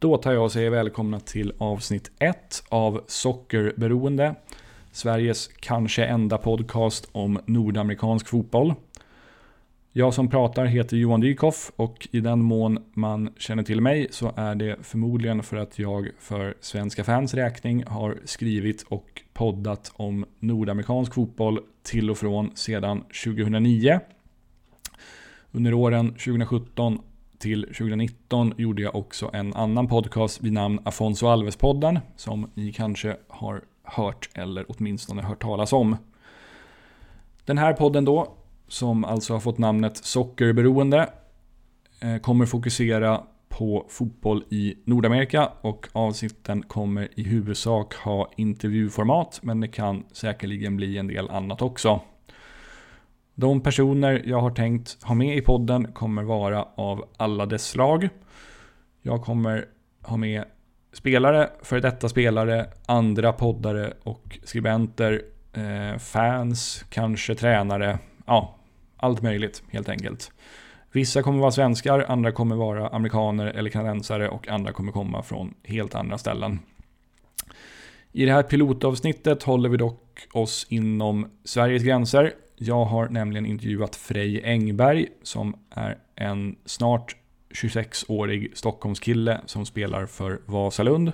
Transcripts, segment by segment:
Då tar jag och säger välkomna till avsnitt 1 av Sockerberoende. Sveriges kanske enda podcast om nordamerikansk fotboll. Jag som pratar heter Johan Dykhoff och i den mån man känner till mig så är det förmodligen för att jag för svenska fans räkning har skrivit och poddat om nordamerikansk fotboll till och från sedan 2009. Under åren 2017 till 2019 gjorde jag också en annan podcast vid namn Afonso Alves-podden som ni kanske har hört eller åtminstone hört talas om. Den här podden då, som alltså har fått namnet Sockerberoende, eh, kommer fokusera på fotboll i Nordamerika och avsikten kommer i huvudsak ha intervjuformat men det kan säkerligen bli en del annat också. De personer jag har tänkt ha med i podden kommer vara av alla dess slag. Jag kommer ha med spelare, för detta spelare, andra poddare och skribenter, eh, fans, kanske tränare, ja, allt möjligt helt enkelt. Vissa kommer vara svenskar, andra kommer vara amerikaner eller kanadensare och andra kommer komma från helt andra ställen. I det här pilotavsnittet håller vi dock oss inom Sveriges gränser. Jag har nämligen intervjuat Frej Engberg som är en snart 26-årig Stockholmskille som spelar för Vasalund.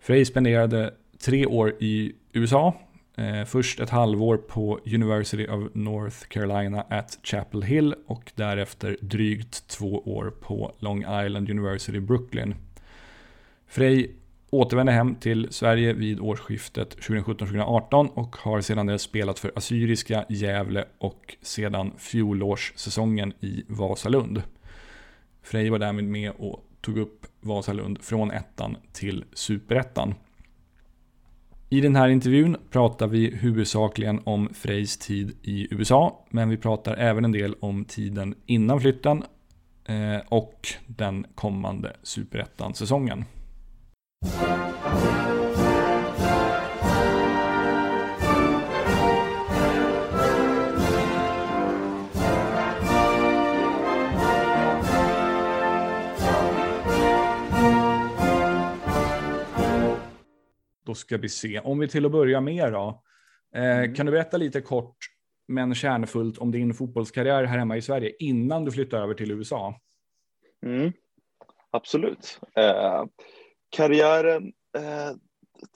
Frej spenderade tre år i USA. Eh, först ett halvår på University of North Carolina at Chapel Hill och därefter drygt två år på Long Island University Brooklyn. Frej återvände hem till Sverige vid årsskiftet 2017-2018 och har sedan dess spelat för Assyriska, Gävle och sedan fjolårssäsongen i Vasalund. Frej var därmed med och tog upp Vasalund från ettan till superettan. I den här intervjun pratar vi huvudsakligen om Frejs tid i USA, men vi pratar även en del om tiden innan flytten eh, och den kommande superettan-säsongen. Då ska vi se. Om vi till att börja med då. Eh, mm. Kan du berätta lite kort men kärnfullt om din fotbollskarriär här hemma i Sverige innan du flyttade över till USA? Mm. Absolut. Eh, karriären eh,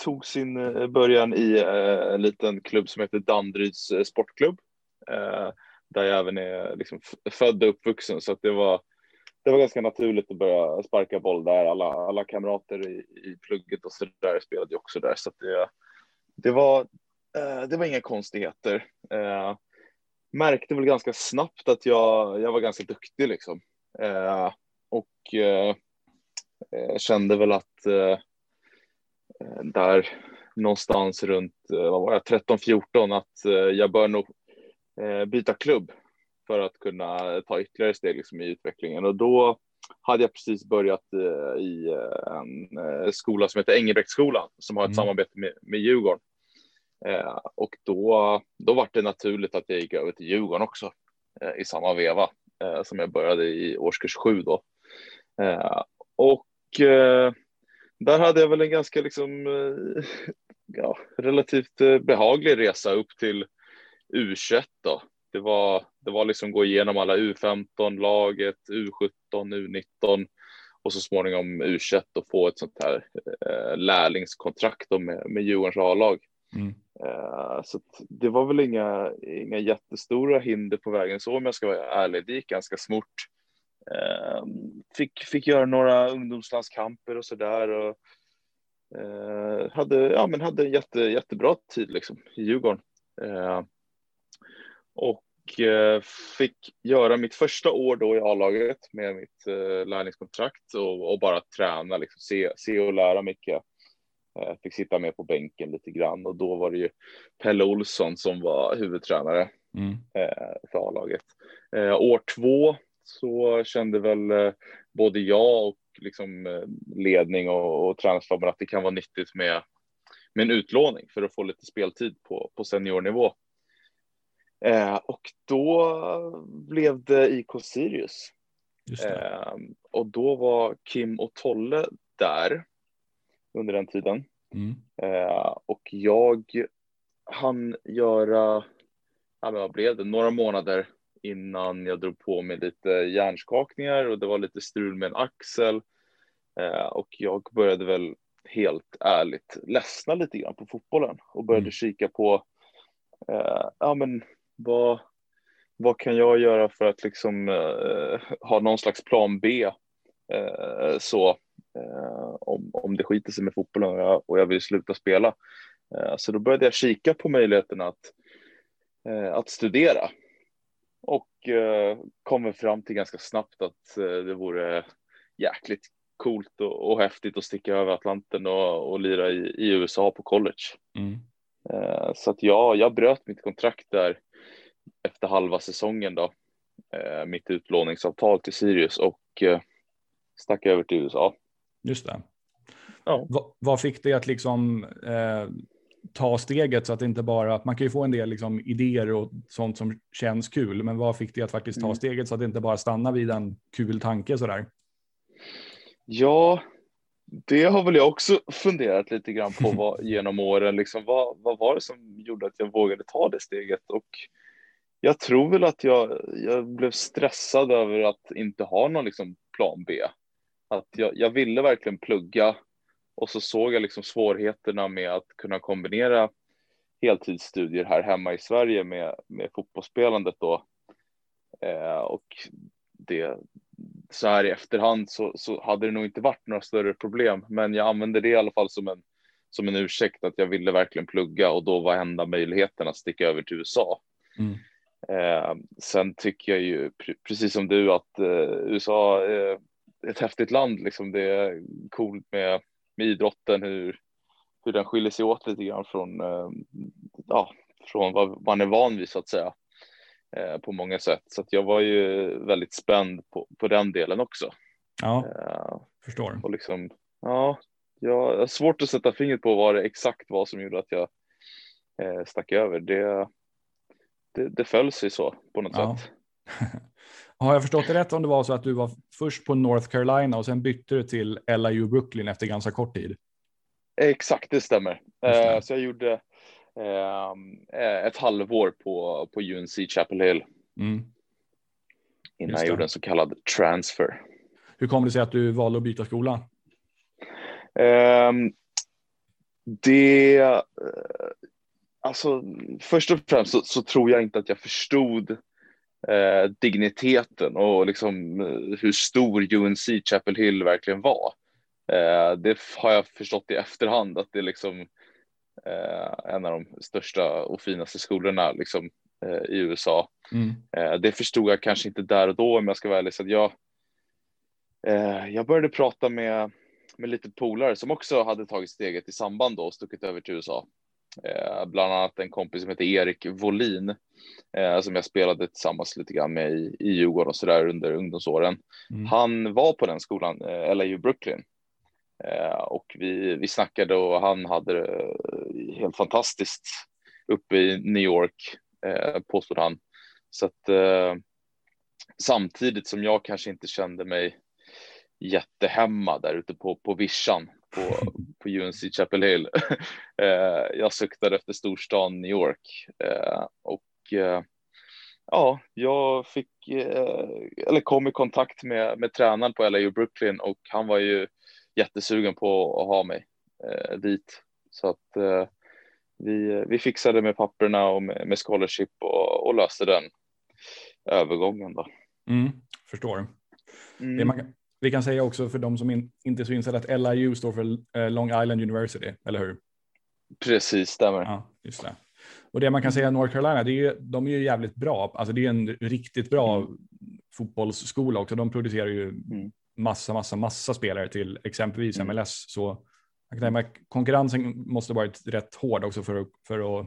tog sin eh, början i eh, en liten klubb som heter Danderyds eh, sportklubb. Eh, där jag även är liksom född och uppvuxen så att det var det var ganska naturligt att börja sparka boll där. Alla, alla kamrater i, i plugget och så där spelade ju också där så att det, det var eh, det var inga konstigheter. Eh, märkte väl ganska snabbt att jag, jag var ganska duktig liksom. Eh, och eh, kände väl att eh, där någonstans runt vad var jag, 13-14 att jag bör nog byta klubb för att kunna ta ytterligare steg liksom i utvecklingen. Och då hade jag precis börjat eh, i eh, en eh, skola som heter Engelbrektsskolan som har ett mm. samarbete med, med Djurgården. och då, då var det naturligt att jag gick över till Djurgården också i samma veva som jag började i årskurs sju då. och där hade jag väl en ganska liksom, ja, relativt behaglig resa upp till U21 då det var, det var liksom gå igenom alla U15-laget, U17, U19 och så småningom U21 och få ett sånt här eh, lärlingskontrakt med, med Djurgårdens A-lag. Mm. Eh, så det var väl inga, inga jättestora hinder på vägen så om jag ska vara ärlig. Det gick ganska smort. Eh, fick, fick göra några ungdomslandskamper och så där. Och, eh, hade, ja, men hade en jätte, jättebra tid liksom, i Djurgården. Eh, och eh, fick göra mitt första år då i A-laget med mitt eh, lärlingskontrakt och, och, bara träna, liksom, se, se och lära mycket. Eh, fick sitta med på bänken lite grann och då var det ju Pelle Olsson som var huvudtränare mm. för A-laget. År två så kände väl både jag och liksom ledning och, och tränarstaben att det kan vara nyttigt med, med en utlåning för att få lite speltid på, på seniornivå. Eh, och då blev det IK Sirius Eh, och då var Kim och Tolle där under den tiden. Mm. Eh, och jag hann göra, ja, vad blev det, några månader innan jag drog på mig lite hjärnskakningar och det var lite strul med en axel. Eh, och jag började väl helt ärligt ledsna lite grann på fotbollen och började mm. kika på, eh, ja men vad, vad kan jag göra för att liksom eh, ha någon slags plan B eh, så eh, om, om det skiter sig med fotbollen och jag, och jag vill sluta spela. Eh, så då började jag kika på möjligheten att, att studera kommer fram till ganska snabbt att det vore jäkligt coolt och, och häftigt att sticka över Atlanten och, och lira i, i USA på college. Mm. Så att ja, jag bröt mitt kontrakt där efter halva säsongen då, eh, mitt utlåningsavtal till Sirius och eh, stack över till USA. Just det. Ja. Va, vad fick dig att liksom eh, ta steget så att det inte bara, man kan ju få en del liksom, idéer och sånt som känns kul, men vad fick dig att faktiskt ta mm. steget så att det inte bara stannar vid en kul tanke sådär? Ja, det har väl jag också funderat lite grann på vad, genom åren. Liksom, vad, vad var det som gjorde att jag vågade ta det steget? Och jag tror väl att jag, jag blev stressad över att inte ha någon liksom plan B. Att jag, jag ville verkligen plugga och så såg jag liksom svårigheterna med att kunna kombinera heltidsstudier här hemma i Sverige med, med fotbollsspelandet då. Eh, och det, så här i efterhand så, så hade det nog inte varit några större problem, men jag använde det i alla fall som en, som en ursäkt att jag ville verkligen plugga och då var enda möjligheten att sticka över till USA. Mm. Eh, sen tycker jag ju precis som du att eh, USA är ett häftigt land. Liksom. Det är coolt med, med idrotten, hur, hur den skiljer sig åt lite grann från, eh, ja, från vad man är van vid så att säga eh, på många sätt. Så jag var ju väldigt spänd på, på den delen också. Ja, eh, förstår. Och liksom, ja, jag har svårt att sätta fingret på vad det exakt var som gjorde att jag eh, stack över. Det, det, det föll sig så på något ja. sätt. Har jag förstått det rätt om det var så att du var först på North Carolina och sen bytte du till LIU Brooklyn efter ganska kort tid? Exakt, det stämmer. Det. Uh, så jag gjorde uh, ett halvår på, på UNC Chapel Hill. Mm. Innan jag gjorde en så kallad transfer. Hur kom det sig att du valde att byta skola? Uh, det alltså först och främst så, så, tror jag inte att jag förstod eh, digniteten och liksom eh, hur stor UNC Chapel Hill verkligen var. Eh, det har jag förstått i efterhand att det är liksom eh, en av de största och finaste skolorna liksom, eh, i USA. Mm. Eh, det förstod jag kanske inte där och då om jag ska vara ärlig. Så jag, jag började prata med, med lite polare som också hade tagit steget i samband då och stuckit över till USA. Eh, bland annat en kompis som heter Erik Volin eh, som jag spelade tillsammans lite grann med i, i Djurgården och så där under ungdomsåren. Mm. Han var på den skolan, eh, LAU Brooklyn. Eh, och vi, vi snackade och han hade det helt fantastiskt uppe i New York, eh, påstod han. Så att samtidigt som jag kanske inte kände mig jättehemma där ute på, på vischan på, på UNC Chapel Hill. Eh, jag suktade efter storstan New York eh, och eh, ja, jag fick eller kom i kontakt med, med tränaren på LAU Brooklyn och han var ju jättesugen på att ha mig dit. Så att vi, vi fixade med papperna och med, med scholarship och, och löste den övergången då. Mm, förstår. Mm. Det man, vi kan säga också för de som in, inte är så insatta att LIU står för eh, Long Island University, eller hur? Precis, stämmer. Ja, just det. Och det man kan säga North Carolina, det är, de är ju jävligt bra. Alltså det är en riktigt bra mm. fotbollsskola också. De producerar ju mm. massa, massa, massa spelare till exempelvis mm. MLS. Så konkurrensen måste varit rätt hård också för, för att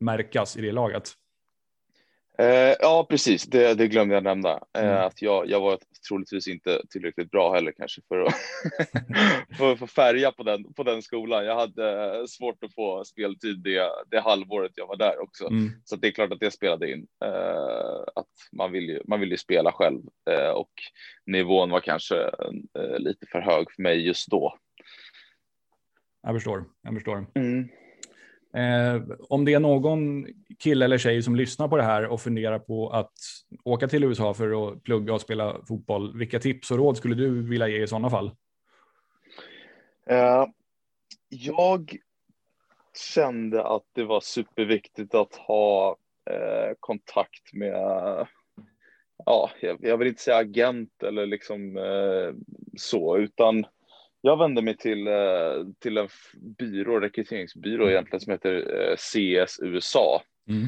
märkas i det laget. Eh, ja, precis. Det, det, glömde jag nämna. Eh, Mm. Att jag, jag var troligtvis inte tillräckligt bra heller kanske för att för att få färga på den, på den skolan. Jag hade svårt att få speltid det, det halvåret jag var där också. Mm. Så det är klart att det spelade in. Eh, att man vill, ju, man vill ju spela själv eh, och nivån var kanske eh, lite för hög för mig just då. Jag förstår. Jag förstår. Mm. Eh, om det är någon kille eller tjej som lyssnar på det här och funderar på att åka till USA för att plugga och spela fotboll, vilka tips och råd skulle du vilja ge i sådana fall? Eh, jag kände att det var superviktigt att ha eh, kontakt med, ja, jag, jag vill inte säga agent eller liksom eh, så, utan jag vände mig till, eh, till en byrå, rekryteringsbyrå egentligen som heter eh, CS USA. Mm.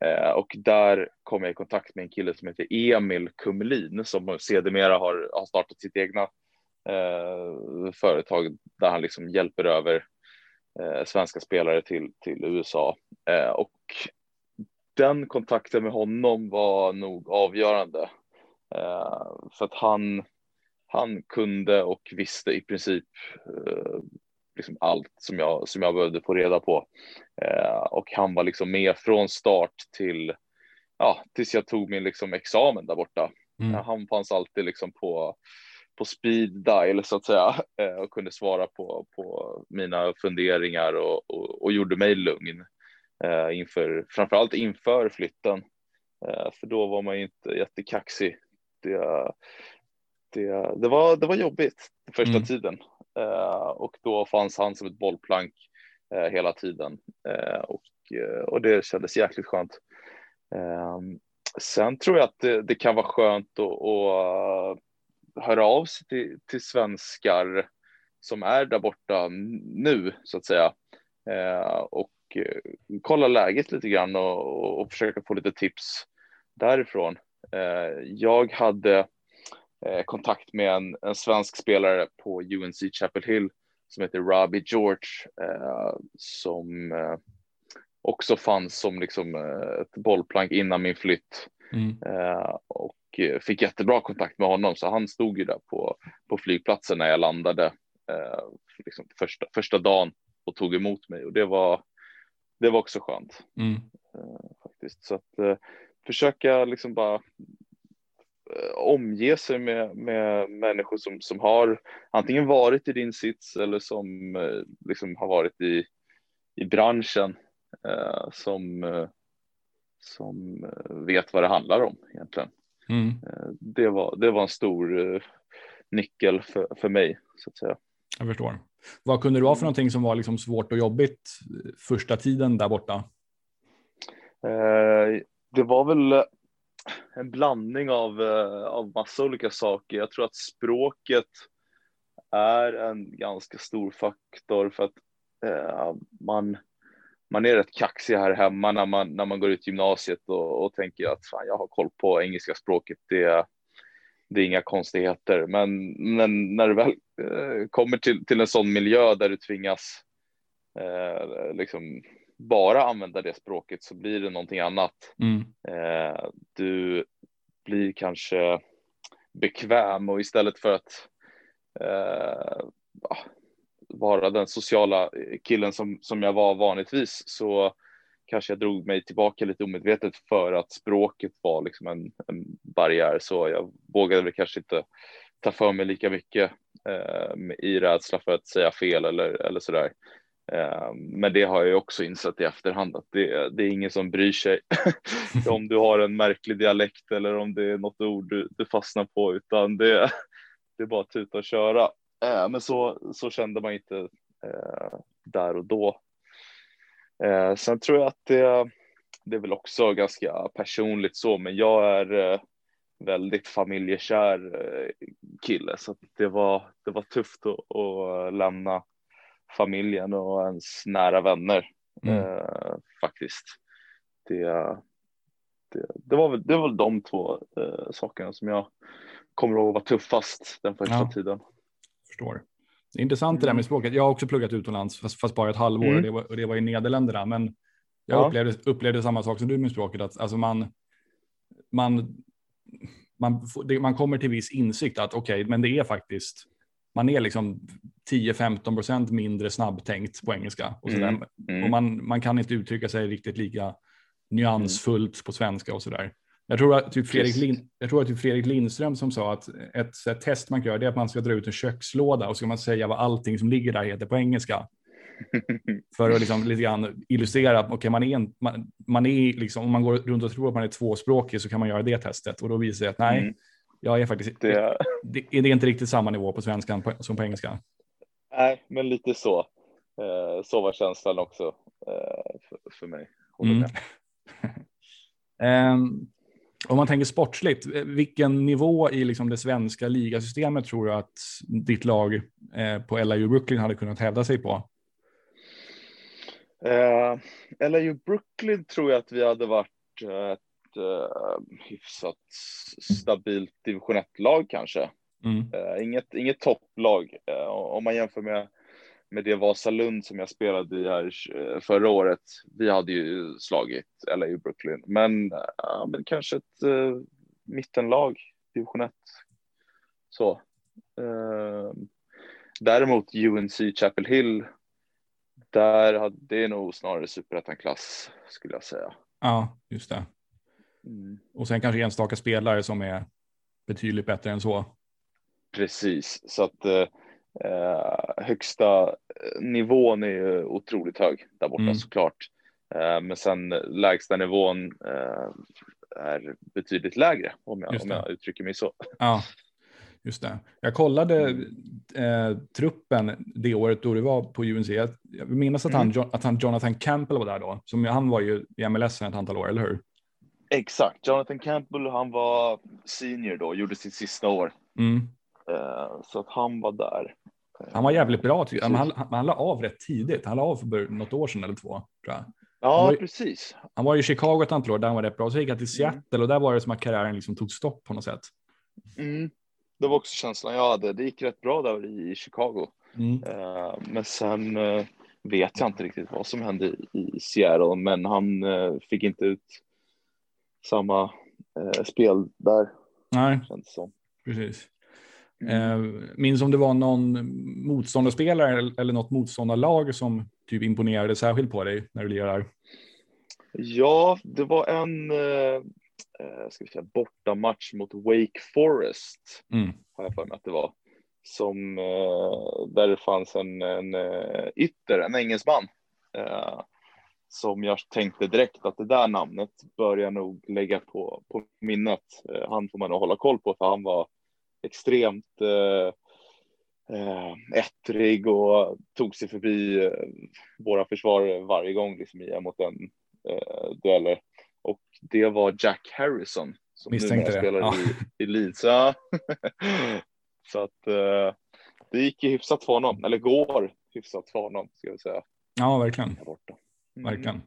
Eh, och där kom jag i kontakt med en kille som heter Emil Kumlin som sedermera har, har startat sitt egna eh, företag där han liksom hjälper över eh, svenska spelare till, till USA. Eh, och den kontakten med honom var nog avgörande. För att han, han kunde och visste i princip eh, liksom allt som jag, som jag behövde få reda på. Eh, och han var liksom med från start till, ja, tills jag tog min liksom examen där borta. Mm. Eh, Han fanns alltid liksom på, på speed dial så att säga eh, och kunde svara på, på mina funderingar och, och, och gjorde mig lugn eh, inför, framförallt inför flytten. Eh, för då var man ju inte jättekaxig. Det, det, det, var, det var jobbigt första Mm. tiden eh, och då fanns han som ett bollplank eh, hela tiden eh, och, och det kändes jäkligt skönt. Eh, sen tror jag att det, det kan vara skönt att, att höra av sig till, till svenskar som är där borta nu så att säga och kolla läget lite grann och, och försöka få lite tips därifrån. Jag hade kontakt med en, en svensk spelare på UNC Chapel Hill som heter Robbie George eh, som eh, också fanns som liksom eh, ett bollplank innan min flytt Mm. eh, och eh, fick jättebra kontakt med honom så han stod ju där på, på flygplatsen när jag landade eh, liksom första, första dagen och tog emot mig och det var det var också skönt Mm. faktiskt så att eh, försöka liksom bara eh, omge sig med, med människor som, som har antingen varit i din sits eller som eh, liksom har varit i, i branschen eh, som, eh, som eh, vet vad det handlar om egentligen. Mm. Eh, det, var, det var en stor eh, nyckel för, för mig så att säga. Jag förstår. Vad kunde det vara för någonting som var liksom svårt och jobbigt första tiden där borta? Eh, det var väl en blandning av, eh, av massa olika saker. Jag tror att språket är en ganska stor faktor för att eh, man, man är rätt kaxig här hemma när man, när man går ut gymnasiet och, och tänker att fan, jag har koll på engelska språket. Det, det är inga konstigheter. Men, men när du väl eh, kommer till, till en sån miljö där du tvingas eh, liksom bara använda det språket så blir det någonting annat. Mm. Eh, du blir kanske bekväm och istället för att eh, ja, vara den sociala killen som, som jag var vanligtvis så kanske jag drog mig tillbaka lite omedvetet för att språket var liksom en, en barriär så jag vågade väl kanske inte ta för mig lika mycket eh, i rädsla för att säga fel eller, eller sådär. Ehm, men det har jag ju också insett i efterhand att det, det är ingen som bryr sig om du har en märklig dialekt eller om det är något ord du, du fastnar på utan det, det är bara att tuta och köra. Ehm, men så, så kände man inte eh, där och då. Ehm, sen tror jag att det, det är väl också ganska personligt så, men jag är eh, väldigt familjekär eh, kille så att det var, det var tufft att, att lämna familjen och ens nära vänner Mm. eh, faktiskt. Det, det, det, var väl, det var väl de två eh, sakerna som jag kommer ihåg var tuffast den första Ja. tiden. Förstår. Det är intressant det där med språket. Jag har också pluggat utomlands, fast, fast bara ett halvår Mm. och, det var, och det var i Nederländerna. Men jag Ja. upplevde, upplevde samma sak som du med språket, att alltså man, man, man, man kommer till viss insikt att okej, okay, men det är faktiskt, man är liksom 10-15 procent mindre snabbtänkt på engelska. Och, mm. Mm. och man, man kan inte uttrycka sig riktigt lika nyansfullt mm. på svenska och sådär. Jag tror att typ Fredrik, Lind, jag tror att typ Fredrik Lindström som sa att ett, ett test man kan göra är att man ska dra ut en kökslåda och ska man säga vad allting som ligger där heter på engelska. För att liksom lite grann illustrera att okay, man är, en, man, man är liksom, om man går runt och tror att man är tvåspråkig så kan man göra det testet och då visar det att nej, mm. Jag är faktiskt, det... Det, det är inte riktigt samma nivå på svenskan som på engelska. Nej, men lite så. Eh, så var känslan också eh, för, för mig. Mm. um, om man tänker sportsligt, vilken nivå i liksom det svenska ligasystemet tror du att ditt lag eh, på LAU Brooklyn hade kunnat hävda sig på? Eh, LAU Brooklyn tror jag att vi hade varit ett eh, hyfsat stabilt division 1-lag kanske. Mm. Eh, inget, inget topplag eh, om man jämför med med det Vasalund som jag spelade i här eh, förra året. Vi hade ju slagit LA Brooklyn, men, ja, men kanske ett uh, mittenlag, division 1. Så. Uh, däremot UNC Chapel Hill, där hade det nog snarare superettan-klass skulle jag säga. Ja, just det. Mm. Och sen kanske enstaka spelare som är betydligt bättre än så. Precis, så att Eh, högsta nivån är ju otroligt hög där borta mm. såklart. Eh, men sen lägsta nivån eh, är betydligt lägre om jag, om jag uttrycker mig så. Ja, just det. Jag kollade mm. eh, truppen det året då det var på UNC. Jag minns att, mm. han, att han Jonathan Campbell var där då. Som, han var ju i MLS ett antal år, eller hur? Exakt. Jonathan Campbell, han var senior då, gjorde sitt sista år. Mm. Eh, så att han var där. Han var jävligt bra tycker jag. Men han, han, la av rätt tidigt. Han la av för något år sedan eller två. Tror jag. Ja, var, precis. Han var i Chicago ett antal år där han var rätt bra. Så gick han till mm. Seattle mm. och där var det som att karriären liksom tog stopp på något sätt. Mm. Det var också känslan jag hade. Det gick rätt bra där i Chicago. Mm. Uh, men sen uh, vet jag inte riktigt vad som hände i Seattle, men han uh, fick inte ut samma spel där. Nej, precis. Eh, minns om det var någon motståndarspelare eller något motståndarlag som typ imponerade särskilt på dig när du lirar? Ja, det var en eh, eh, ska vi säga, bortamatch mot Wake Forest, mm. har jag för mig att det var, som, eh, där det fanns en, en uh, ytter, en engelsman, uh, som jag tänkte direkt att det där namnet börjar nog lägga på, på minnet. Uh, han får man nog hålla koll på, för han var extremt eh, eh, ettrig och tog sig förbi eh, våra försvar varje gång liksom, i mot en eh, dueller. Och det var Jack Harrison som Misstänkte numera spelar ja. i, i Leeds. Ja. Så att eh, det gick ju hyfsat för honom, eller går hyfsat för honom ska jag säga. Ja, verkligen. Mm. Verkligen.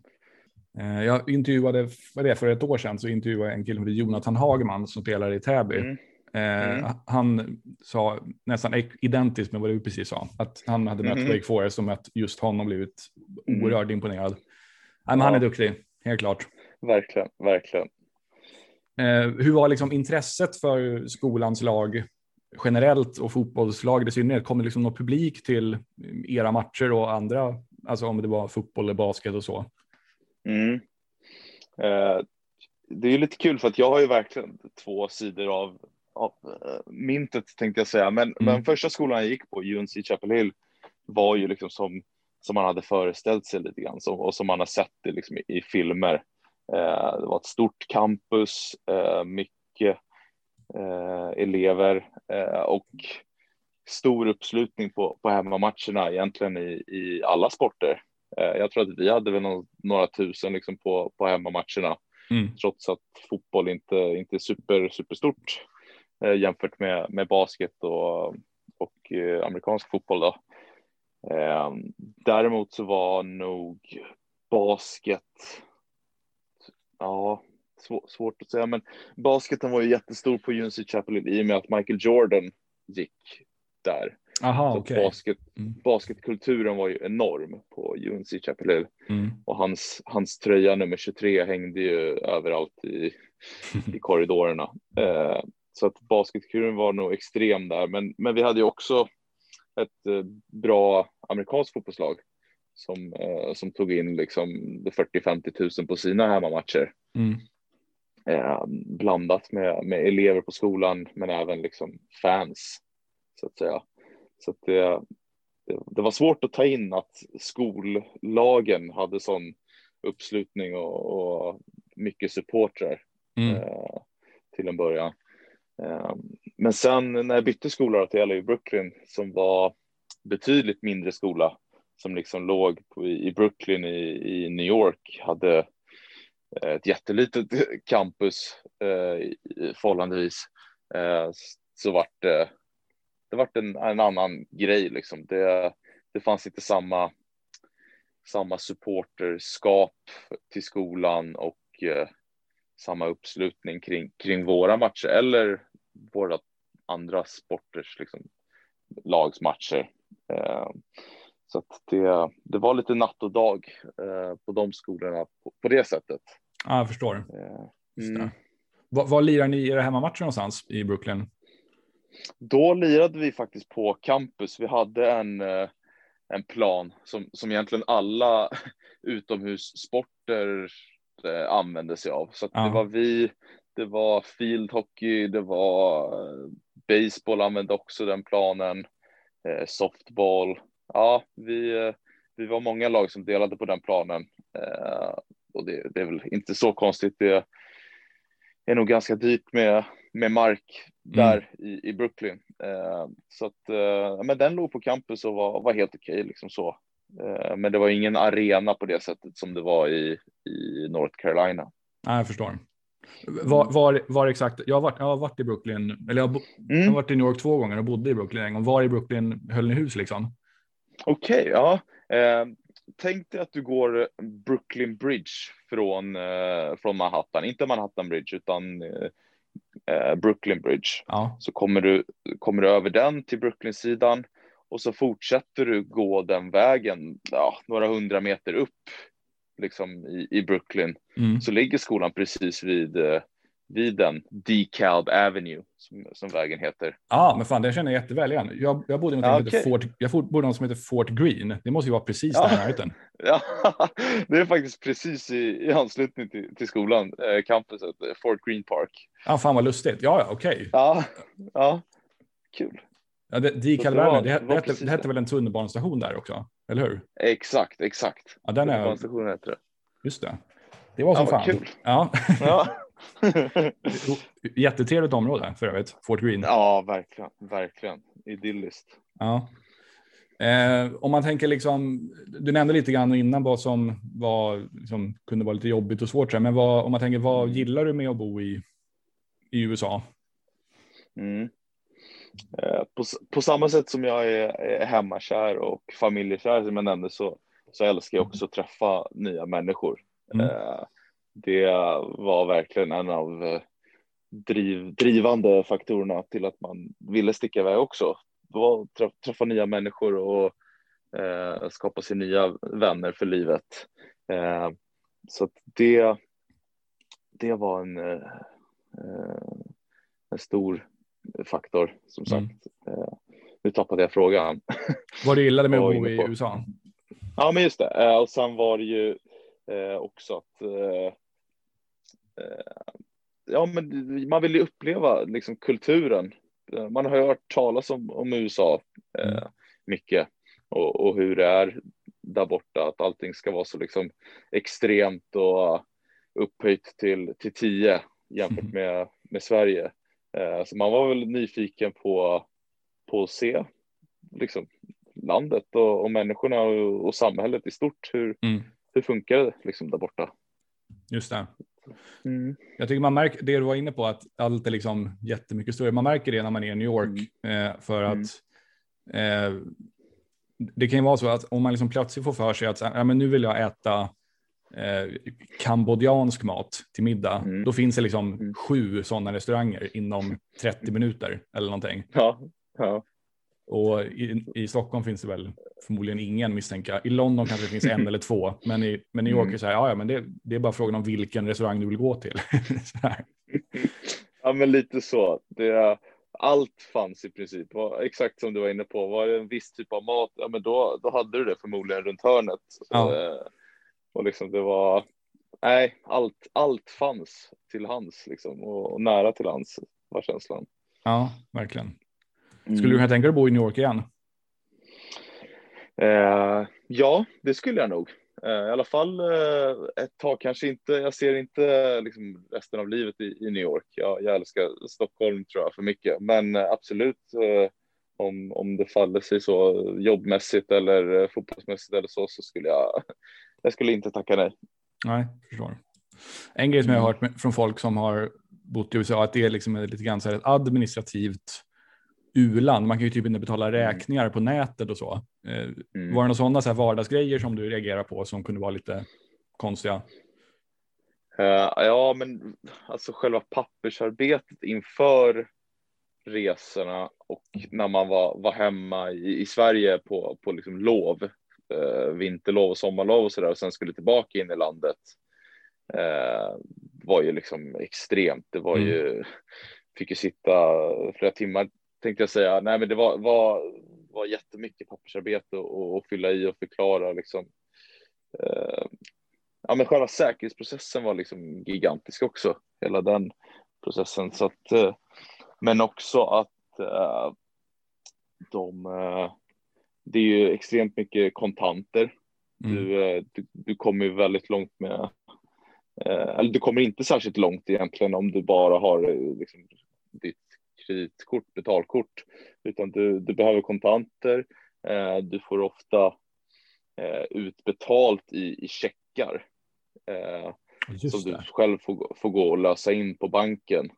Eh, jag intervjuade, vad det för ett år sedan så intervjuade jag en kille som heter Jonathan Hagman som spelar i Täby. Mm. Eh, mm. Han sa nästan identiskt med vad du precis sa, att han hade mött mm. Wake Forest och mött just honom blivit mm. oerhört imponerad. Nej, men ja. Han är duktig, helt klart. Verkligen, verkligen. Eh, hur var liksom intresset för skolans lag generellt och fotbollslag i synnerhet? Kom det liksom någon publik till era matcher och andra, alltså om det var fotboll eller basket och så? Mm. Eh, det är lite kul för att jag har ju verkligen två sidor av av eh, myntet tänkte jag säga. Men, mm. men första skolan jag gick på, UNC Chapel Hill, var ju liksom som, som man hade föreställt sig lite grann som, och som man har sett det liksom i, i filmer. Eh, det var ett stort campus, eh, mycket eh, elever eh, och stor uppslutning på, på hemmamatcherna egentligen i, i alla sporter. Eh, jag tror att vi hade väl någon, några tusen liksom på, på hemmamatcherna. Mm. Trots att fotboll inte, inte är super, superstort eh, jämfört med, med basket och, och eh, amerikansk fotboll. Då. Eh, däremot så var nog basket, ja, svår, svårt att säga, men basketen var ju jättestor på UNC Chapel i och med att Michael Jordan gick där. Aha, så okay. basket, mm. Basketkulturen var ju enorm på UNC Chapel Hill mm. och hans, hans tröja nummer 23 hängde ju överallt i, i korridorerna. Eh, så att basketkuren var nog extrem där, men, men vi hade ju också ett eh, bra amerikanskt fotbollslag som, eh, som tog in liksom 40-50 000 på sina hemmamatcher. Mm. Eh, blandat med, med elever på skolan, men även liksom fans så att säga. Så att det, det, var svårt att ta in att skollagen hade sån uppslutning och, och mycket supportrar mm. eh, till en början. Eh, men sen när jag bytte skola till LA Brooklyn som var betydligt mindre skola som liksom låg på, i Brooklyn i, i New York hade eh, ett jättelitet campus eh, förhållandevis eh, så vart det, det vart en, en annan grej liksom. Det, det fanns inte samma, samma supporterskap till skolan och eh, samma uppslutning kring, kring våra matcher eller våra andra sporters liksom, lagsmatcher. Eh, så att det, det var lite natt och dag eh, på de skolorna på, på det sättet. Ja, jag förstår. Eh, mm. Var, var lirar ni era hemmamatcher någonstans i Brooklyn? Då lirade vi faktiskt på campus. Vi hade en, eh, en plan som, som egentligen alla utomhussporter eh, använde sig av. Så ja. det var vi, det var field hockey, det var eh, baseball använde också den planen, softball. Ja, vi, vi var många lag som delade på den planen och det, det är väl inte så konstigt. Det är nog ganska dyrt med, med mark där mm. i, i Brooklyn. Eh, så att, eh, men den låg på campus och var, var helt okej okay, liksom så. Eh, men det var ingen arena på det sättet som det var i, i North Carolina. Nej, jag förstår. Var, var, var exakt, jag har, varit, jag har varit i Brooklyn, eller jag har, mm. jag har varit i New York två gånger och bodde i Brooklyn en gång. Var i Brooklyn höll ni hus liksom? Okej, okay, ja. Eh, tänk dig att du går Brooklyn Bridge från, eh, från Manhattan, inte Manhattan Bridge utan eh, Brooklyn Bridge. Ja. Så kommer du, kommer du över den till Brooklyn-sidan och så fortsätter du gå den vägen ja, några hundra meter upp liksom i, i Brooklyn. Mm. Så ligger skolan precis vid eh, vid den DeKalb Avenue som, som vägen heter. Ja, men fan, det känner jag jätteväl igen. Jag, jag bodde i något ja, okay. Fort, jag bodde något som heter Fort Green. Det måste ju vara precis ja. där i närheten. Ja, det är faktiskt precis i, i anslutning till, till skolan, eh, campuset, eh, Fort Green Park. Ja, fan vad lustigt. Ja, ja, okej. Okay. Ja, ja, kul. Ja, det, DeKalb Avenue, det, det, det, hette, det hette väl en tunnelbanestation där också, eller hur? Exakt, exakt. Ja, den är... Tunnelbanestationen heter det. Just det. Det var som ja, fan. Kul. Ja. ja. Jättetrevligt område för övrigt, Fort Green. Ja, verkligen, verkligen idylliskt. Ja. Eh, om man tänker liksom, du nämnde lite grann innan vad som var, liksom, kunde vara lite jobbigt och svårt, men vad, om man tänker vad mm. gillar du med att bo i, i USA? Mm. Eh, på, på, samma sätt som jag är, är hemmakär och familjekär som jag nämnde så, så älskar jag också att träffa nya människor. Mm. Eh, det var verkligen en av eh, driv, drivande faktorerna till att man ville sticka iväg också. Var träffa nya människor och eh, skapa sig nya vänner för livet. Eh, så det, det var en, eh, eh, en stor faktor som mm. sagt. Mm. nu tappade jag frågan. Vad du gillade med att bo i USA? Ja, men just det. Och sen var det ju också att Eh, ja, men man vill ju uppleva liksom kulturen. Eh, man har hört talas om, om USA eh, mm. mycket och, och, hur det är där borta, att allting ska vara så liksom extremt och upphöjt till, till tio jämfört mm. med, med Sverige. Eh, så man var väl nyfiken på, på att se liksom, landet och, och människorna och, och, samhället i stort. Hur, mm. hur funkar det liksom där borta? Just det. Mm. Jag tycker man märker det du var inne på att allt är liksom jättemycket större. Man märker det när man är i New York mm. eh, för att mm. eh, det kan ju vara så att om man liksom plötsligt får för sig att ja, men nu vill jag äta eh, kambodjansk mat till middag, mm. då finns det liksom mm. sju sådana restauranger inom 30 minuter eller någonting. Ja, ja. Och i, i, Stockholm finns det väl förmodligen ingen misstänka. I London kanske det finns en eller två, men i, men i New York är det så här, ja, ja men det, det, är bara frågan om vilken restaurang du vill gå till. ja, men lite så. Det, allt fanns i princip, exakt som du var inne på. Var det en viss typ av mat, ja, men då, då hade du det förmodligen runt hörnet. Ja. Eh, och liksom det var, nej, allt, allt fanns till hands liksom och, och nära till hands var känslan. Ja, verkligen. Skulle mm. du kunna tänka dig att bo i New York igen? Eh, ja, det skulle jag nog. Eh, I alla fall eh, ett tag, kanske inte. Jag ser inte liksom, resten av livet i, i New York. Jag, jag, älskar Stockholm tror jag för mycket, men eh, absolut eh, om, om det faller sig så jobbmässigt eller eh, fotbollsmässigt eller så, så skulle jag. Jag skulle inte tacka nej. Nej, förstår. En grej som jag har mm. hört från folk som har bott i USA att det är liksom lite grann så här ett administrativt u-land. Man kan ju typ inte betala mm. räkningar på nätet och så. Eh, mm. Var det några sådana så här vardagsgrejer som du reagerar på som kunde vara lite konstiga? Uh, ja, men alltså själva pappersarbetet inför resorna och när man var, var hemma i, i Sverige på, på liksom lov, uh, vinterlov och sommarlov och så där och sen skulle tillbaka in i landet uh, var ju liksom extremt. Det var mm. ju, fick ju sitta flera timmar tänkte jag säga. Nej, men det var, var, var jättemycket pappersarbete och, och fylla i och förklara liksom. Eh, ja, men själva säkerhetsprocessen var liksom gigantisk också, hela den processen. Så att, eh, men också att eh, de, eh, det är ju extremt mycket kontanter. Mm. Du, eh, du, du kommer ju väldigt långt med, eh, eller du kommer inte särskilt långt egentligen om du bara har liksom, ditt kreditkort, betalkort, utan du, du behöver kontanter. Eh, du får ofta eh, utbetalt i, i checkar eh, som du själv får, får gå och lösa in på banken.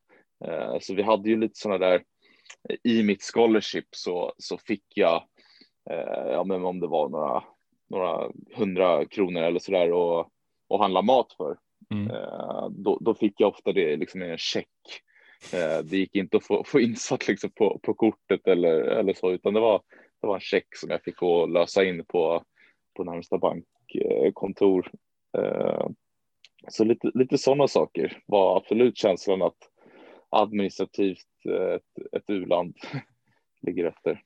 Eh, så vi hade ju lite sådana där, i mitt scholarship så, så fick jag, eh, ja men om det var några, några hundra kronor eller sådär och, och handla mat för. Mm. Eh, då, då, fick jag ofta det liksom i en check det gick inte att få, få insatt liksom på, på kortet eller, eller så, utan det var, det var en check som jag fick gå och lösa in på, på närmsta bankkontor. Eh, så lite, lite sådana saker var absolut känslan att administrativt ett, ett u-land ligger efter.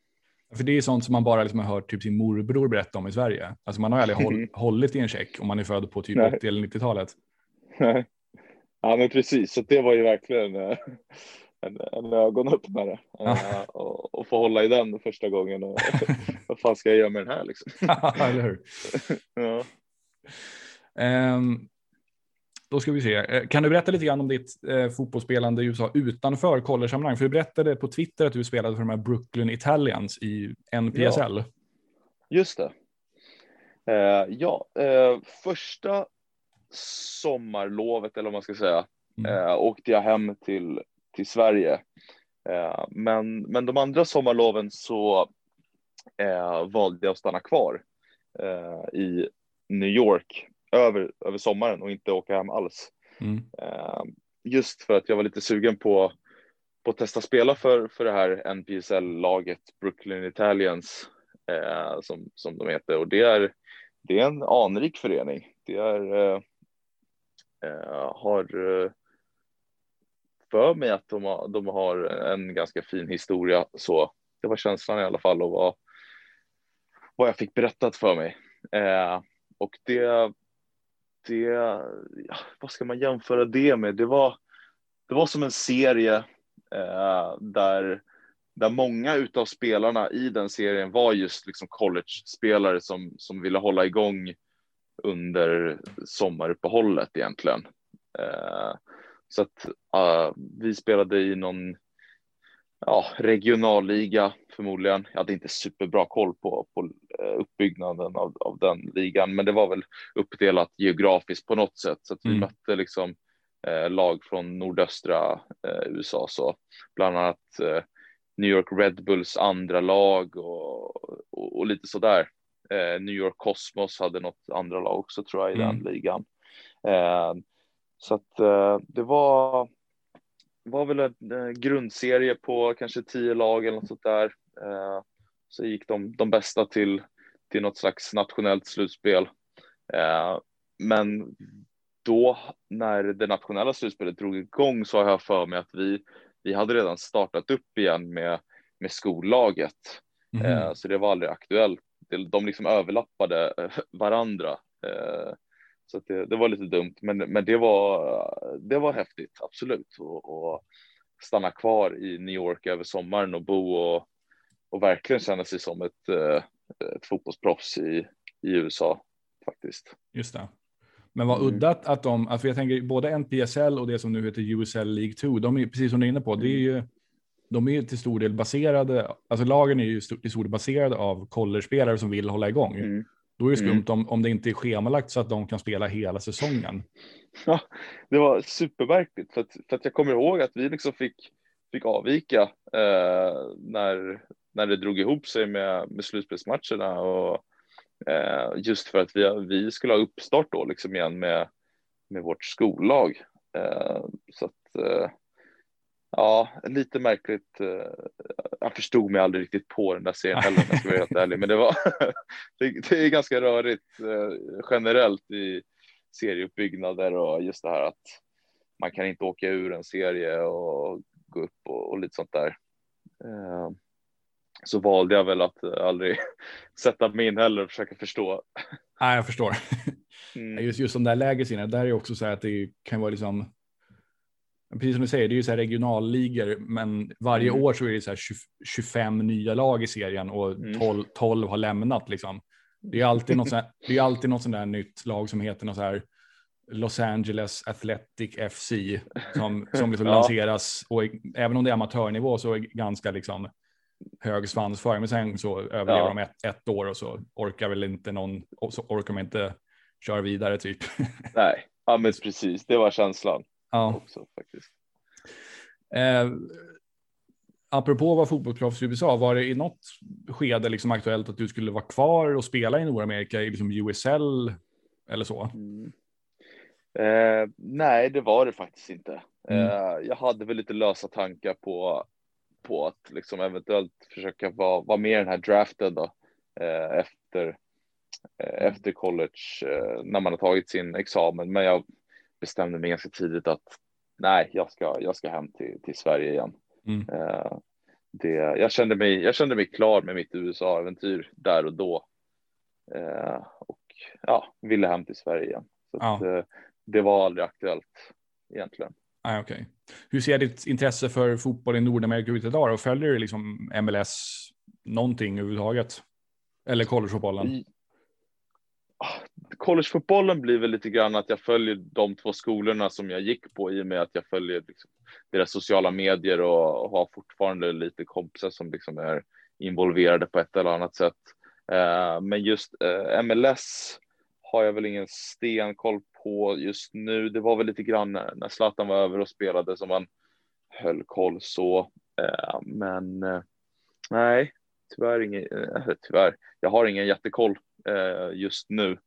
För det är sånt som man bara liksom har hört typ sin morbror berätta om i Sverige. Alltså man har aldrig håll, hållit i en check om man är född på typ 80 eller 90-talet. Nej. Ja, men precis. Så det var ju verkligen eh, en, en ögonöppnare ja. Eh, och, och få hålla i den första gången. Och, vad fan ska jag göra med den här liksom? eller hur? ja. Um, då ska vi se. Eh, kan du berätta lite grann om ditt eh, fotbollsspelande i USA utanför college-sammanhang? För du berättade på Twitter att du spelade för de här Brooklyn Italians i NPSL. Ja, just det. Eh, ja, eh, första sommarlovet eller vad man ska säga mm. eh, åkte jag hem till, till Sverige. Eh, men, men de andra sommarloven så eh, valde jag att stanna kvar eh, i New York över, över sommaren och inte åka hem alls. Mm. Eh, just för att jag var lite sugen på, på att testa spela för, för det här NPSL-laget Brooklyn Italians eh, som, som de heter och det är, det är en anrik förening. Det är Eh, har eh, för mig att de har, de har en ganska fin historia. Så det var känslan i alla fall och vad, vad jag fick berättat för mig. Eh, och det, det, ja, vad ska man jämföra det med? Det var, det var som en serie eh, där, där många utav spelarna i den serien var just liksom college-spelare som, som ville hålla igång under sommaruppehållet egentligen. Eh, så att uh, vi spelade i någon ja, regionalliga förmodligen. Jag hade inte superbra koll på, på uh, uppbyggnaden av, av den ligan, men det var väl uppdelat geografiskt på något sätt så att vi mm. mötte liksom uh, lag från nordöstra USA, så bland annat New York Red Bulls andra lag och, och, och lite sådär. Eh, New York Cosmos hade något andra lag också tror jag i mm. den ligan. Eh, så att eh, det var, var väl en grundserie på kanske tio lag eller något sånt där. så gick de, de bästa till, till något slags nationellt slutspel. Men då när det nationella slutspelet drog igång så har jag för mig att vi, vi hade redan startat upp igen med, med skollaget. Mm. Så det var aldrig aktuellt. De liksom överlappade eh, varandra. Eh, så det, det, var lite dumt, men, men det, var, det var häftigt, absolut. Och, och stanna kvar i New York över sommaren och bo och, och verkligen känna sig som ett, eh, ett fotbollsproffs i, i USA faktiskt. Just det. Men vad mm. udda att de, för jag tänker både NPSL och det som nu heter USL League 2, de är precis som du är inne på, det är ju, de är till stor del baserade, alltså lagen är ju till stor del baserade av collegespelare som vill hålla igång. Mm. Då är det skumt mm. om, om det inte är schemalagt så att de kan spela hela säsongen. Ja, det var supermärkligt för att, för att jag kommer ihåg att vi liksom fick, fick avvika eh, när, när det drog ihop sig med, med slutspelsmatcherna och Eh, just för att vi, vi skulle ha uppstart då liksom igen med, med vårt skollag. Eh, så att eh, ja, lite märkligt. jag förstod mig aldrig riktigt på den där serien heller om jag ska vara helt ärlig, men det var det, det är ganska rörigt generellt i serieuppbyggnader och just det här att man kan inte åka ur en serie och gå upp och, och lite sånt där så valde jag väl att eh, aldrig sätta mig in heller och försöka förstå. Nej, jag förstår. Mm. Just, just de där lägre serierna, där är också så här att det kan vara liksom. Precis som du säger, det är ju så här regionalligor, men varje mm. år så är det så här 20, 25 nya lag i serien och 12, mm. 12 har lämnat liksom. Det är alltid något, här, det är alltid något sånt där nytt lag som heter något så här Los Angeles Athletic FC som, som liksom ja. lanseras och även om det är amatörnivå så är det ganska liksom hög svansföring, men sen så överlever ja. de ett, ett år och så orkar väl inte någon, och så orkar man inte köra vidare typ. Nej, ja men precis, det var känslan. Ja. Också, faktiskt. Eh, apropå vara fotbollsproffs i USA, var det i något skede liksom aktuellt att du skulle vara kvar och spela i Nordamerika i liksom USL eller så? Mm. Eh, nej, det var det faktiskt inte. Mm. Eh, jag hade väl lite lösa tankar på på att liksom eventuellt försöka vara, vara med i den här draften då eh, efter, eh, efter college eh, när man har tagit sin examen. Men jag bestämde mig ganska tidigt att nej, jag ska, jag ska hem till, till Sverige igen. Mm. Eh, det, jag, kände mig, jag kände mig klar med mitt USA-äventyr där och då. Eh, och ja, ville hem till Sverige igen. Så ja. att, eh, det var aldrig aktuellt egentligen. Ah, okay. Hur ser ditt intresse för fotboll i Nordamerika ut idag? Och följer du liksom MLS någonting överhuvudtaget? Eller collegefotbollen? Collegefotbollen blir väl lite grann att jag följer de två skolorna som jag gick på i och med att jag följer liksom deras sociala medier och har fortfarande lite kompisar som liksom är involverade på ett eller annat sätt. Eh, men just eh, MLS har jag väl ingen stenkoll på just nu. Det var väl lite grann när Zlatan var över och spelade som man höll koll så. Eh, men eh, nej, tyvärr ingen, eh, tyvärr. Jag har ingen jättekoll eh, just nu.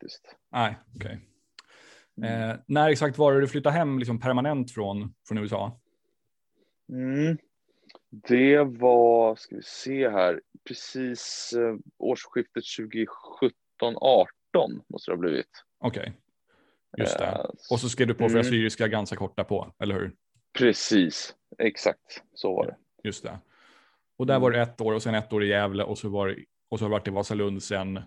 Faktiskt. Nej, okej. Okay. Eh, när exakt var det du flyttade hem liksom permanent från, från USA? Mm. Det var, ska vi se här, precis eh, årsskiftet 2017-18 måste det ha blivit. Okej, okay. just det. Uh, och så skrev du på för mm. Assyriska ganska korta på, eller hur? Precis, exakt så var det. Just det. Och där var det ett år och sen ett år i Gävle och så var och så har det varit i Vasalund sen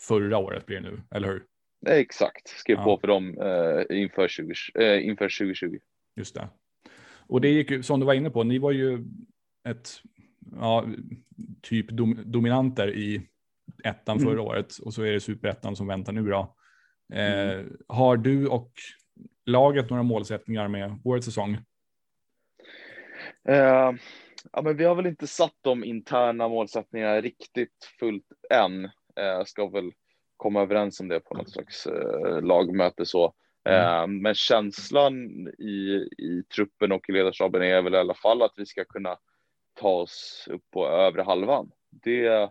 förra året blir det nu, eller hur? Exakt, skrev ja. på för dem eh, inför, 20, eh, inför 2020. Just det. Och det gick ju, som du var inne på, ni var ju ett, ja, typ dom, dominanter i ettan mm. förra året och så är det superettan som väntar nu då. Eh, mm. Har du och laget några målsättningar med årets säsong? Eh, ja, men vi har väl inte satt de interna målsättningarna riktigt fullt än. Eh, ska väl komma överens om det på något slags eh, lagmöte så. Mm. Eh, men känslan i, i truppen och i ledarstaben är väl i alla fall att vi ska kunna ta oss upp på övre halvan. Det,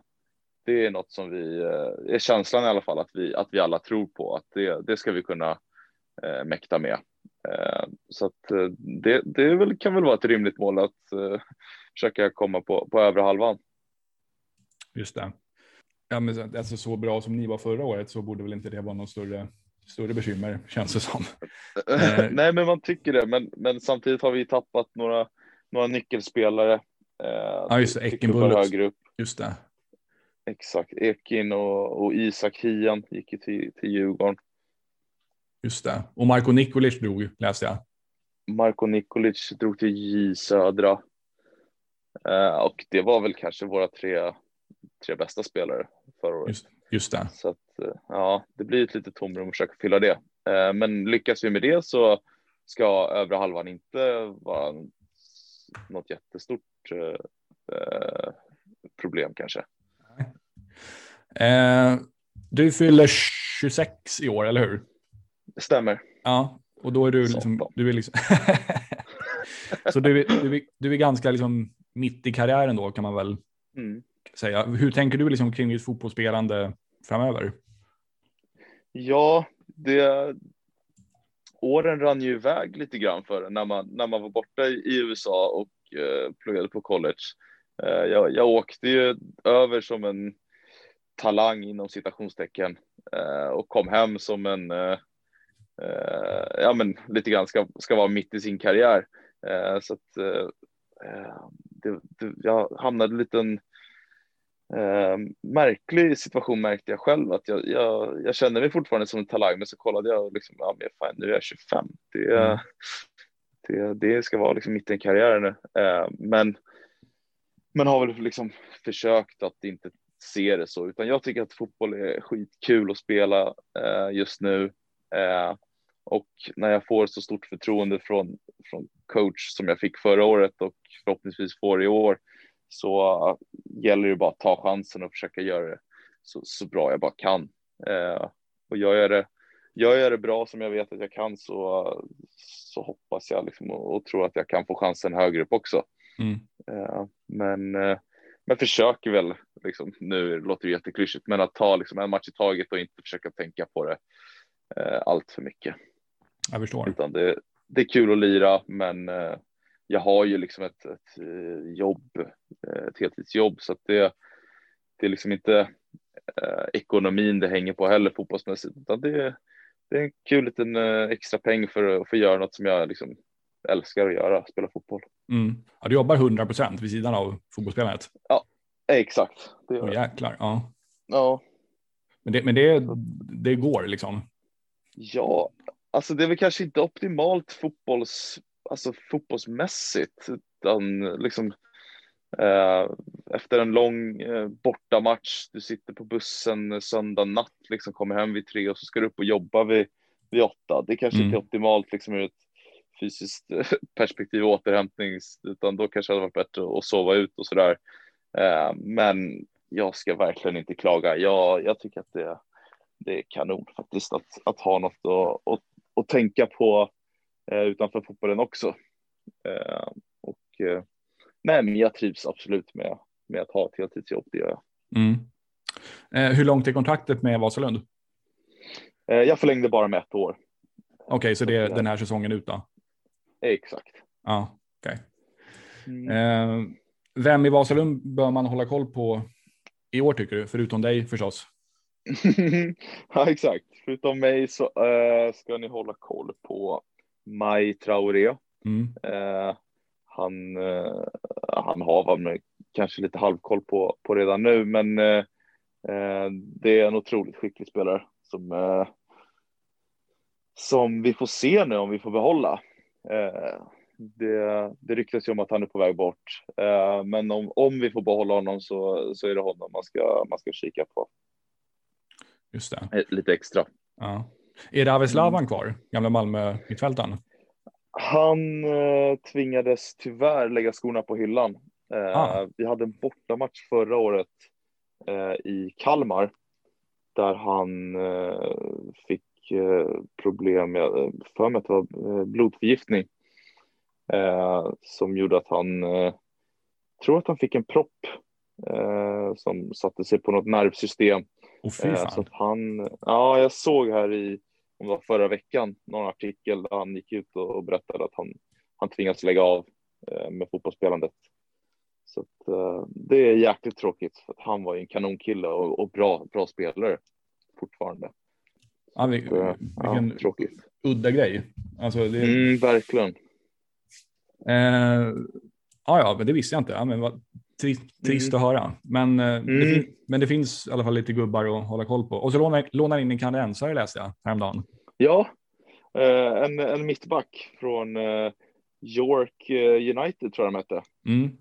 det är något som vi, är känslan i alla fall att vi, att vi alla tror på att det, det ska vi kunna eh, mäkta med. Eh, så att det, det väl, kan väl vara ett rimligt mål att eh, försöka komma på, på övre halvan. Just det. Ja, men alltså, så bra som ni var förra året så borde väl inte det vara någon större, större bekymmer känns det som. Eh. Nej, men man tycker det. Men, men samtidigt har vi tappat några, några nyckelspelare. Eh, ja, just det. Ekenbull högre upp. Just det. Exakt. Ekin och, och Isak Hian gick ju till, till Djurgården. Just det. Och Marko Nikolic drog, läste jag. Marko Nikolic drog till J Södra. Eh, och det var väl kanske våra tre, tre bästa spelare förra året. Just, just det. Så att, eh, ja, det blir ett litet tomrum att försöka fylla det. Eh, men lyckas vi med det så ska övre halvan inte vara något jättestort eh, problem kanske. Eh, du fyller 26 i år, eller hur? Det stämmer. Ja, och då är du liksom... Du är liksom så du, du, du är ganska liksom mitt i karriären då, kan man väl mm säga. Hur tänker du liksom kring ditt fotbollsspelande framöver? Ja, det, åren rann ju iväg lite grann för när man, när man var borta i USA och eh, pluggade på college. Eh, jag, jag åkte ju över som en talang inom citationstecken eh, och kom hem som en, eh, eh, ja men lite grann ska, ska vara mitt i sin karriär. Eh, så att eh, eh, det, det, jag hamnade i en liten eh, märklig situation märkte jag själv att jag, jag, jag kände mig fortfarande som en talang men så kollade jag och liksom, ja men fan nu är jag 25. Det, mm. det, det ska vara liksom mitt i en karriär nu. Eh, men, men har väl liksom försökt att inte se det så, utan jag tycker att fotboll är skitkul att spela eh, just nu. Eh, och när jag får så stort förtroende från, från coach som jag fick förra året och förhoppningsvis får i år så gäller det bara att ta chansen och försöka göra det så, så bra jag bara kan. Eh, och gör jag, det, gör jag det bra som jag vet att jag kan så, så hoppas jag liksom och, och tror att jag kan få chansen högre upp också. Mm. Eh, men eh, men försöker väl, liksom, nu låter det jätteklyschigt, men att ta liksom en match i taget och inte försöka tänka på det eh, allt för mycket. Jag förstår. Utan det, det är kul att lira, men eh, jag har ju liksom ett, ett eh, jobb, eh, ett heltidsjobb, så att det, det är liksom inte eh, ekonomin det hänger på heller fotbollsmässigt, utan det, det är en kul liten eh, extra peng för att få göra något som jag liksom älskar att göra, spela fotboll. Mm. Ja, du jobbar 100 procent vid sidan av fotbollsspelandet. Ja, exakt. Det gör oh, jäklar, ja. Ja. Men det, men det, det går liksom? Ja, alltså det är väl kanske inte optimalt fotbolls, alltså fotbollsmässigt, utan liksom eh, efter en lång eh, bortamatch, du sitter på bussen söndag natt, liksom kommer hem vid tre och så ska du upp och jobba vid, vid åtta. Det kanske mm. inte är optimalt liksom ur ett fysiskt perspektiv och återhämtning, utan då kanske det hade varit bättre att sova ut och sådär. Eh, men jag ska verkligen inte klaga. Jag, jag tycker att det, det är kanon faktiskt att, att ha något att, att, att tänka på eh, utanför fotbollen också. Eh, och nej, men jag trivs absolut med, med att ha ett heltidsjobb, det gör jag. Mm. hur långt är kontraktet med Vasalund? jag förlängde bara med ett år. Okej, okay, så det är den här säsongen ut då? Exakt. Ja, okej. Okay. Mm. Eh, vem i Vasalund bör man hålla koll på i år tycker du? Förutom dig förstås. ja, exakt. Förutom mig så uh, ska ni hålla koll på Maj Traoré. Mm. Uh, han, uh, han har man kanske lite halvkoll på, på redan nu, men det är en otroligt skicklig spelare som, som vi får se nu om vi får behålla. Eh, det, det ryktas ju om att han är på väg bort, eh, men om, om vi får behålla honom så, så är det honom man ska, man ska kika på. Just det. Eh, lite extra. Ja. Är det Aveslavan mm. kvar, gamla Malmö mittfältaren? Han eh, tvingades tyvärr lägga skorna på hyllan. Eh, ah. Vi hade en bortamatch förra året eh, i Kalmar där han fick Eh, problem med, eh, för mig att det var eh, blodförgiftning eh, som gjorde att han, eh, tror att han fick en propp eh, som satte sig på något nervsystem. Oh, eh, så att han, ja, jag såg här i, om det var förra veckan, någon artikel där han gick ut och berättade att han, han tvingats lägga av med fotbollsspelandet. Så att, uh, det är jäkligt tråkigt för att han var ju en kanonkille och, och bra, bra spelare fortfarande. Ja, vi, så, uh, vilken ja, tråkigt. udda grej. Alltså, det... mm, verkligen. Eh, ja, ja, men det visste jag inte. Ja, men vad, trist, trist mm. att höra. Men, eh, mm. det men det finns i alla fall lite gubbar att hålla koll på. Och så lånar, lånar in en kanadensare läste jag häromdagen. Ja, eh, en, en mittback från eh, York United tror jag de hette. Mm.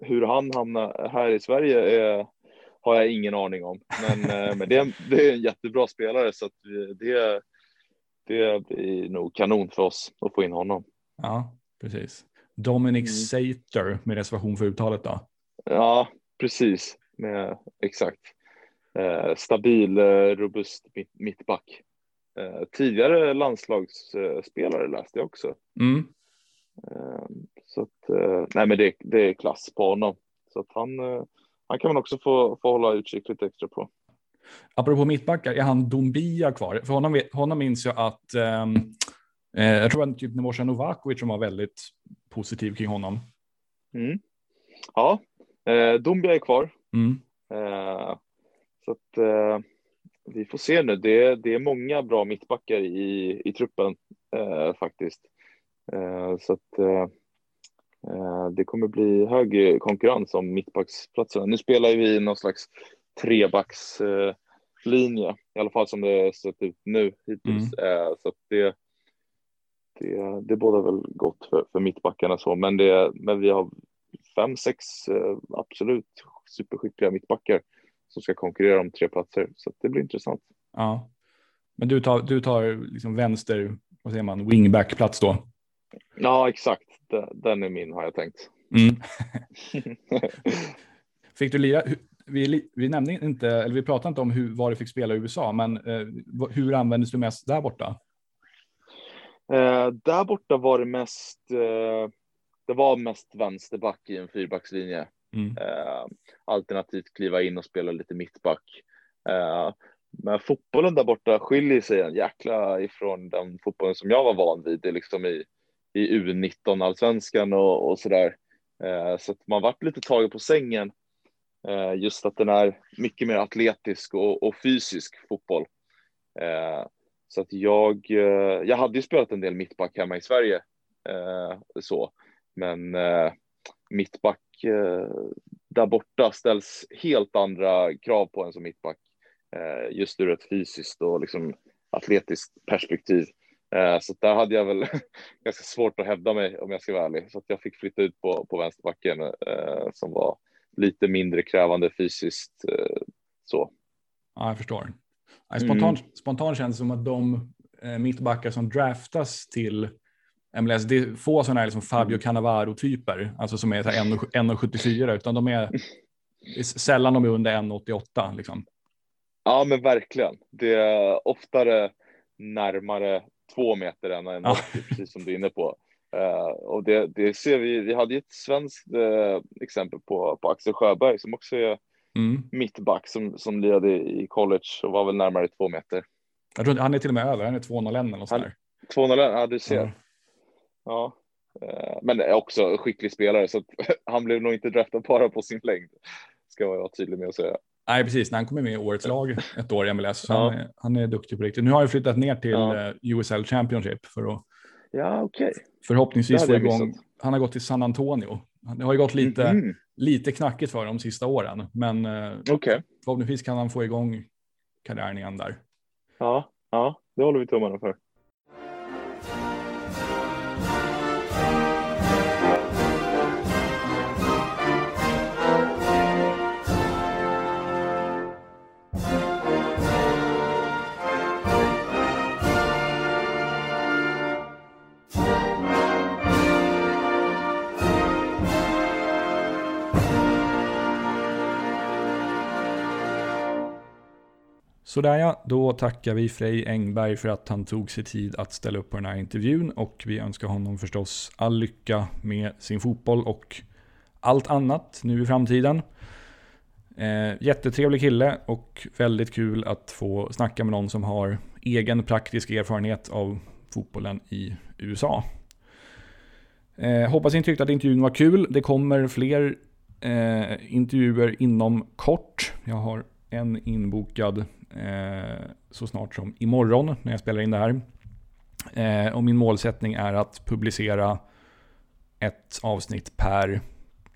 Hur han hamnar här i Sverige är, har jag ingen aning om. Men, men det, är, det är en jättebra spelare så att det, det blir nog kanon för oss att få in honom. Ja, precis. Dominic mm. Sater med reservation för uttalet då? Ja, precis. Med, exakt. Eh, stabil, eh, robust mitt, mittback. Eh, tidigare landslagsspelare läste jag också. Mm. Eh, så att, eh, nej men det, det är klass på honom. Så att han, eh, han kan man också få, få hålla utkik lite extra på. Apropå mittbackar, är han Dombia kvar? För honom, honom minns jag att um, eh, jag tror att typ Nemosha Novakovic som var väldigt positiv kring honom. Mm. Ja, eh, Dombia är kvar. Mm. Eh, så att eh, vi får se nu. Det, det är många bra mittbackar i, i truppen eh, faktiskt. Eh, så att eh, det kommer bli hög konkurrens om mittbacksplatserna. Nu spelar vi någon slags trebackslinje, i alla fall som det sett ut nu hittills. Mm. så det, det, det båda väl gott för, för mittbackarna så, men, det, men vi har fem, sex absolut superskickliga mittbackar som ska konkurrera om tre platser. Så det blir intressant. Ja, men du tar, du tar liksom vänster, vad säger man, wingback-plats då? Ja, exakt. Den är min har jag tänkt. Mm. fick du lira? Vi, vi nämnde inte, eller vi pratade inte om hur, var du fick spela i USA, men eh, hur användes du mest där borta? Eh, där borta var det mest, eh, det var mest vänsterback i en fyrbackslinje. Mm. Eh, alternativt kliva in och spela lite mittback. Eh, men fotbollen där borta skiljer sig en jäkla ifrån den fotbollen som jag var van vid, det liksom i, i U19 allsvenskan och, och sådär. Eh, så att man varit lite tagen på sängen. Eh, just att den är mycket mer atletisk och, och fysisk fotboll. Så att jag, eh, jag hade ju spelat en del mittback hemma i Sverige eh, så, men eh, mittback Eh, där borta ställs helt andra krav på en som mittback. Eh, just ur ett fysiskt och liksom atletiskt perspektiv. Eh, så där hade jag väl ganska svårt att hävda mig om jag ska vara ärlig. Så att jag fick flytta ut på, på vänsterbacken eh, som var lite mindre krävande fysiskt. så. Ja, jag förstår. Spontant, mm. spontant känns det som att de mittbackar som draftas till MLS, det är få sådana här liksom Fabio mm. Cannavaro-typer, alltså som är 1,74, utan de är, är sällan de är under 1,88 liksom. Ja, men verkligen. Det är oftare närmare två meter än en ja. precis som du är inne på. Uh, och det, det, ser vi, vi hade ett svenskt uh, exempel på, på Axel Sjöberg som också är mm. mittback som, som lirade i college och var väl närmare två meter. Jag tror han är till och med över, han är 2,01 eller något sånt där. 2,01, ja du ser. Mm. Ja, eh, men är också skicklig spelare så han blev nog inte draftad bara på sin längd. Ska jag vara tydlig med att säga. Nej, precis. När han kommer med i årets lag ett år i MLS. Ja. Han, är, han är duktig på riktigt. Nu har han flyttat ner till ja. Eh, USL Championship för att ja, okay. förhoppningsvis få igång. Han har gått till San Antonio. Det har ju gått lite, mm. Lite knackigt för de sista åren, men eh, okay. förhoppningsvis kan han få igång karriären igen där. Ja, ja, det håller vi tummarna för. Sådär ja, då tackar vi Frej Engberg för att han tog sig tid att ställa upp på den här intervjun och vi önskar honom förstås all lycka med sin fotboll och allt annat nu i framtiden. Eh, jättetrevlig kille och väldigt kul att få snacka med någon som har egen praktisk erfarenhet av fotbollen i USA. Eh, hoppas ni tyckte att intervjun var kul. Det kommer fler eh, intervjuer inom kort. Jag har en inbokad Eh, så snart som imorgon när jag spelar in det här. Eh, och min målsättning är att publicera ett avsnitt per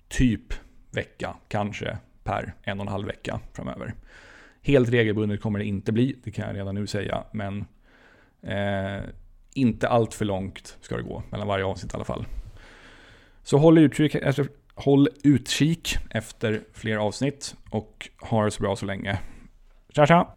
typ vecka, kanske per en och en halv vecka framöver. Helt regelbundet kommer det inte bli, det kan jag redan nu säga, men eh, inte allt för långt ska det gå mellan varje avsnitt i alla fall. Så håll utkik, efter, håll utkik efter fler avsnitt och ha det så bra så länge. Tja tja!